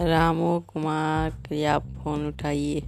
रामू कुमार कृपया फ़ोन उठाइए।